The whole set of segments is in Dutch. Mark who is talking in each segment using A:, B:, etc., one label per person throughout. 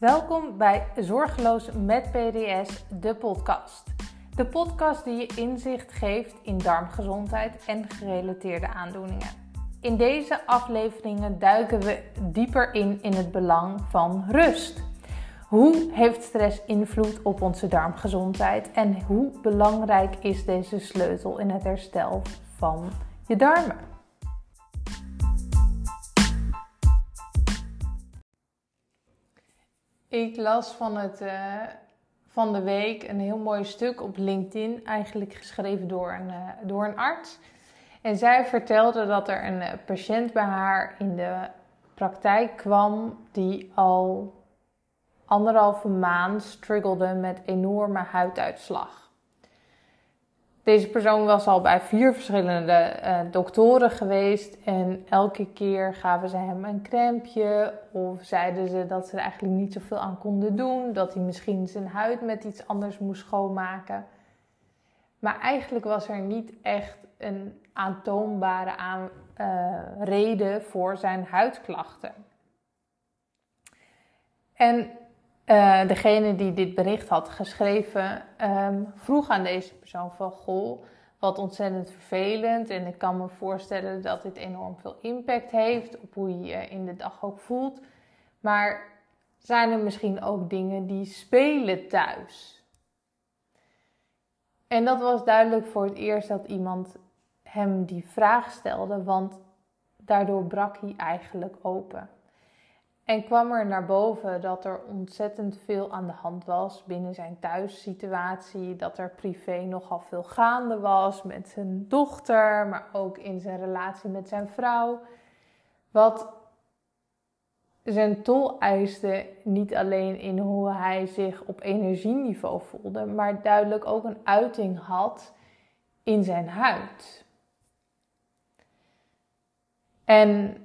A: Welkom bij Zorgeloos met PDS, de podcast. De podcast die je inzicht geeft in darmgezondheid en gerelateerde aandoeningen. In deze afleveringen duiken we dieper in in het belang van rust. Hoe heeft stress invloed op onze darmgezondheid en hoe belangrijk is deze sleutel in het herstel van je darmen? Ik las van, het, uh, van de week een heel mooi stuk op LinkedIn, eigenlijk geschreven door een, uh, door een arts. En zij vertelde dat er een uh, patiënt bij haar in de praktijk kwam die al anderhalve maand struggelde met enorme huiduitslag. Deze persoon was al bij vier verschillende uh, doktoren geweest en elke keer gaven ze hem een crèmpje of zeiden ze dat ze er eigenlijk niet zoveel aan konden doen, dat hij misschien zijn huid met iets anders moest schoonmaken. Maar eigenlijk was er niet echt een aantoonbare aan, uh, reden voor zijn huidklachten. En uh, degene die dit bericht had geschreven um, vroeg aan deze persoon van goh, wat ontzettend vervelend en ik kan me voorstellen dat dit enorm veel impact heeft op hoe je je in de dag ook voelt. Maar zijn er misschien ook dingen die spelen thuis? En dat was duidelijk voor het eerst dat iemand hem die vraag stelde, want daardoor brak hij eigenlijk open. En kwam er naar boven dat er ontzettend veel aan de hand was binnen zijn thuissituatie. Dat er privé nogal veel gaande was met zijn dochter, maar ook in zijn relatie met zijn vrouw. Wat zijn tol eiste niet alleen in hoe hij zich op energieniveau voelde, maar duidelijk ook een uiting had in zijn huid. En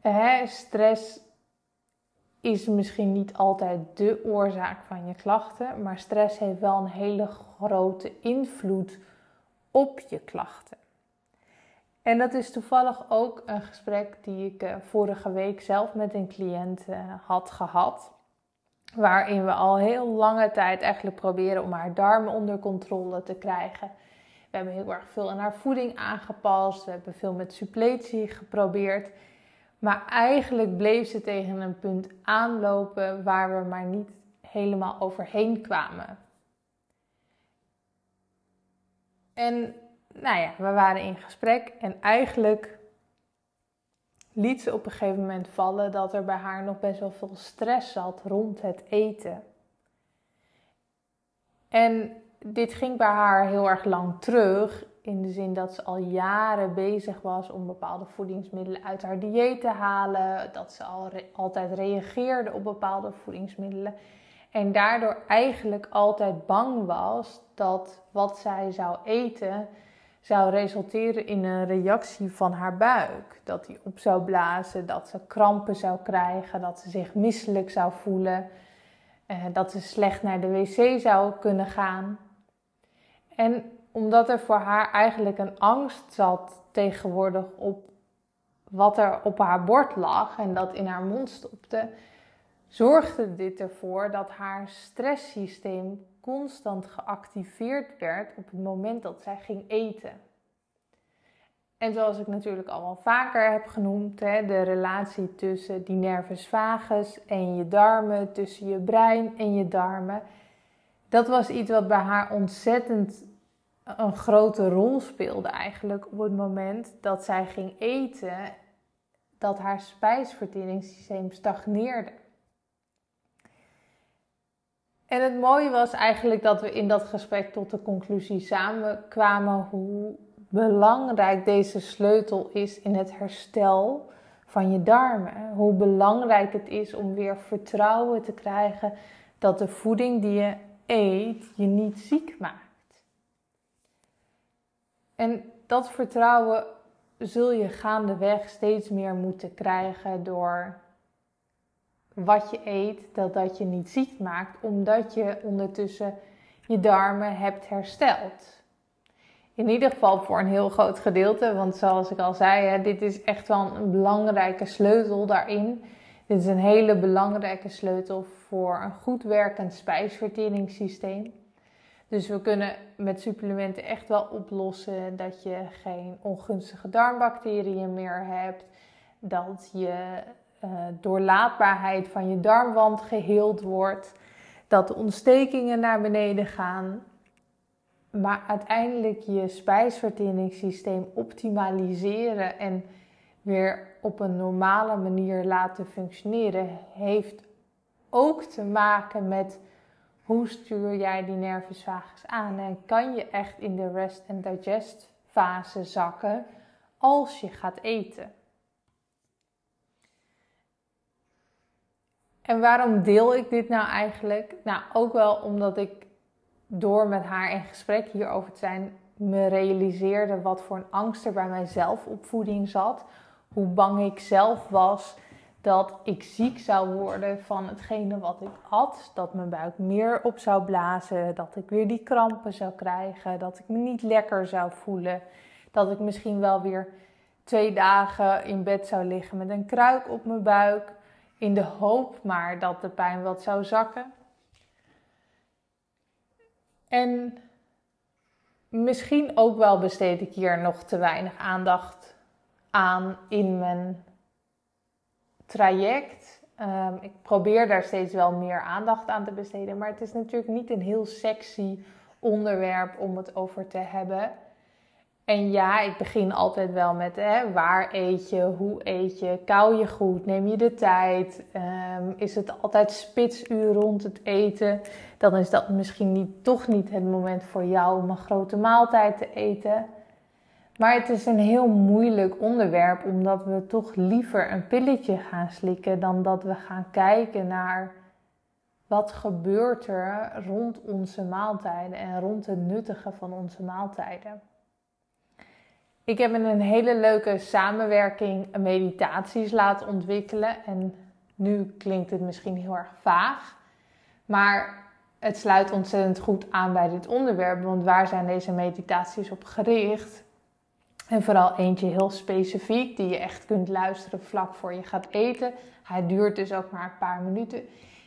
A: hè, stress is misschien niet altijd de oorzaak van je klachten, maar stress heeft wel een hele grote invloed op je klachten. En dat is toevallig ook een gesprek die ik eh, vorige week zelf met een cliënt uh, had gehad. Waarin we al heel lange tijd eigenlijk proberen om haar darmen onder controle te krijgen. We hebben heel erg veel aan haar voeding aangepast. We hebben veel met suppletie geprobeerd. Maar eigenlijk bleef ze tegen een punt aanlopen waar we maar niet helemaal overheen kwamen. En nou ja, we waren in gesprek en eigenlijk liet ze op een gegeven moment vallen dat er bij haar nog best wel veel stress zat rond het eten. En dit ging bij haar heel erg lang terug in de zin dat ze al jaren bezig was om bepaalde voedingsmiddelen uit haar dieet te halen. Dat ze al altijd reageerde op bepaalde voedingsmiddelen. En daardoor eigenlijk altijd bang was dat wat zij zou eten zou resulteren in een reactie van haar buik. Dat die op zou blazen, dat ze krampen zou krijgen, dat ze zich misselijk zou voelen, eh, dat ze slecht naar de wc zou kunnen gaan. En omdat er voor haar eigenlijk een angst zat tegenwoordig op wat er op haar bord lag en dat in haar mond stopte, zorgde dit ervoor dat haar stresssysteem constant geactiveerd werd op het moment dat zij ging eten. En zoals ik natuurlijk al wel vaker heb genoemd, hè, de relatie tussen die nervus vagus en je darmen, tussen je brein en je darmen, dat was iets wat bij haar ontzettend een grote rol speelde eigenlijk op het moment dat zij ging eten, dat haar spijsverteringssysteem stagneerde. En het mooie was eigenlijk dat we in dat gesprek tot de conclusie samen kwamen hoe belangrijk deze sleutel is in het herstel van je darmen. Hoe belangrijk het is om weer vertrouwen te krijgen dat de voeding die je eet je niet ziek maakt. En dat vertrouwen zul je gaandeweg steeds meer moeten krijgen door wat je eet, dat dat je niet ziek maakt, omdat je ondertussen je darmen hebt hersteld. In ieder geval voor een heel groot gedeelte, want zoals ik al zei, dit is echt wel een belangrijke sleutel daarin. Dit is een hele belangrijke sleutel voor een goed werkend spijsverteringssysteem. Dus we kunnen met supplementen echt wel oplossen dat je geen ongunstige darmbacteriën meer hebt, dat je uh, doorlaatbaarheid van je darmwand geheeld wordt, dat de ontstekingen naar beneden gaan. Maar uiteindelijk je spijsverteringssysteem optimaliseren en weer op een normale manier laten functioneren, heeft ook te maken met hoe stuur jij die nervus vagus aan en kan je echt in de rest and digest fase zakken als je gaat eten. En waarom deel ik dit nou eigenlijk? Nou, ook wel omdat ik door met haar in gesprek hierover te zijn, me realiseerde wat voor een angst er bij mijzelf op voeding zat. Hoe bang ik zelf was dat ik ziek zou worden van hetgene wat ik had. Dat mijn buik meer op zou blazen. Dat ik weer die krampen zou krijgen. Dat ik me niet lekker zou voelen. Dat ik misschien wel weer twee dagen in bed zou liggen met een kruik op mijn buik. In de hoop maar dat de pijn wat zou zakken. En misschien ook wel besteed ik hier nog te weinig aandacht aan in mijn traject. Ehm, ik probeer daar steeds wel meer aandacht aan te besteden. Maar het is natuurlijk niet een heel sexy onderwerp om het over te hebben. En ja, ik begin altijd wel met hè, waar eet je, hoe eet je, kou je goed, neem je de tijd, ehm, is het altijd spitsuur rond het eten, dan is dat misschien niet, toch niet het moment voor jou om een grote maaltijd te eten. Maar het is een heel moeilijk onderwerp, omdat we toch liever een pilletje gaan slikken dan dat we gaan kijken naar wat gebeurt er rond onze maaltijden en rond het nuttige van onze maaltijden. Ik heb een hele leuke samenwerking meditaties laten ontwikkelen en nu klinkt het misschien heel erg vaag, maar het sluit ontzettend goed aan bij dit onderwerp, want waar zijn deze meditaties op gericht? En vooral eentje heel specifiek, die je echt kunt luisteren vlak voor je gaat eten. Hij duurt dus ook maar een paar minuten.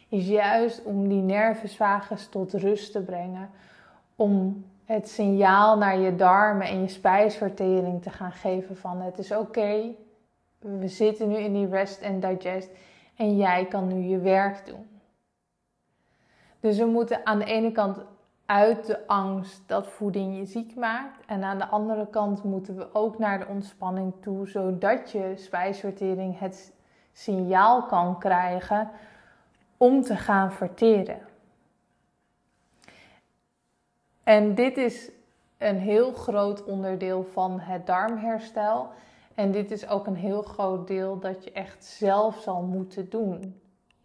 A: Is juist om die nervus vagus tot rust te brengen. Om het signaal naar je darmen en je spijsvertering te gaan geven van het is oké. we zitten nu in die rest and digest. En jij kan nu je werk doen. Dus we moeten aan de ene kant uit de angst dat voeding je ziek maakt. En aan de andere kant moeten we ook naar de ontspanning toe, zodat je spijsvertering het signaal kan krijgen om te gaan verteren. En dit is een heel groot onderdeel van het darmherstel. En dit is ook een heel groot deel dat je echt zelf zal moeten doen.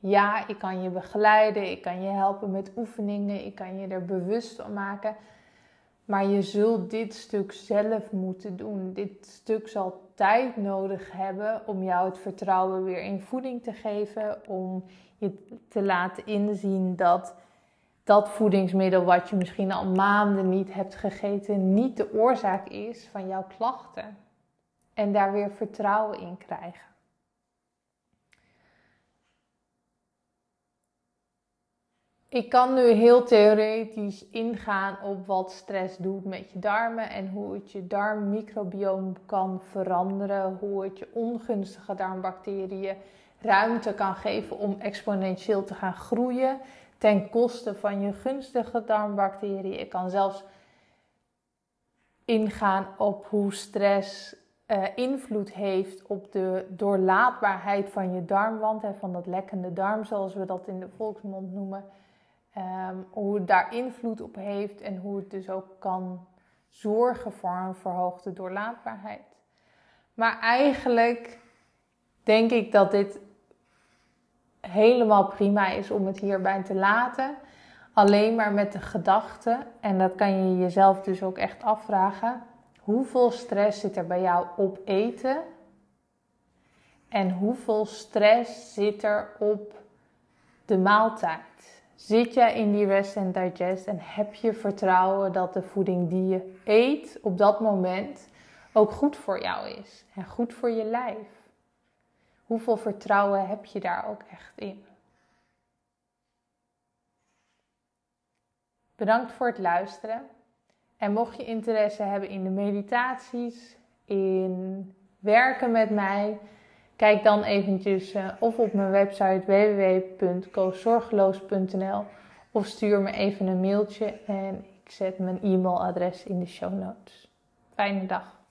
A: Ja, ik kan je begeleiden, ik kan je helpen met oefeningen, ik kan je er bewust van maken. Maar je zult dit stuk zelf moeten doen. Dit stuk zal tijd nodig hebben om jou het vertrouwen weer in voeding te geven. Om je te laten inzien dat dat voedingsmiddel wat je misschien al maanden niet hebt gegeten, niet de oorzaak is van jouw klachten. En daar weer vertrouwen in krijgen. Ik kan nu heel theoretisch ingaan op wat stress doet met je darmen en hoe het je darmmicrobioom kan veranderen, hoe het je ongunstige darmbacteriën ruimte kan geven om exponentieel te gaan groeien ten koste van je gunstige darmbacteriën. Ik kan zelfs ingaan op hoe stress uh, invloed heeft op de doorlaatbaarheid van je darmwand, hè, van dat lekkende darm, zoals we dat in de volksmond noemen. Ehm, hoe het daar invloed op heeft en hoe het dus ook kan zorgen voor een verhoogde doorlaatbaarheid. Maar eigenlijk denk ik dat dit helemaal prima is om het hierbij te laten. Alleen maar met de gedachte, en dat kan je jezelf dus ook echt afvragen: hoeveel stress zit er bij jou op eten? En hoeveel stress zit er op de maaltijd? Zit jij in die rest and digest en heb je vertrouwen dat de voeding die je eet op dat moment ook goed voor jou is en goed voor je lijf? Hoeveel vertrouwen heb je daar ook echt in? Bedankt voor het luisteren. En mocht je interesse hebben in de meditaties, in werken met mij, kijk dan eventjes uh, of op mijn website www.koozorgeloos.nl of stuur me even een mailtje en ik zet mijn e-mailadres in de show notes. Fijne dag.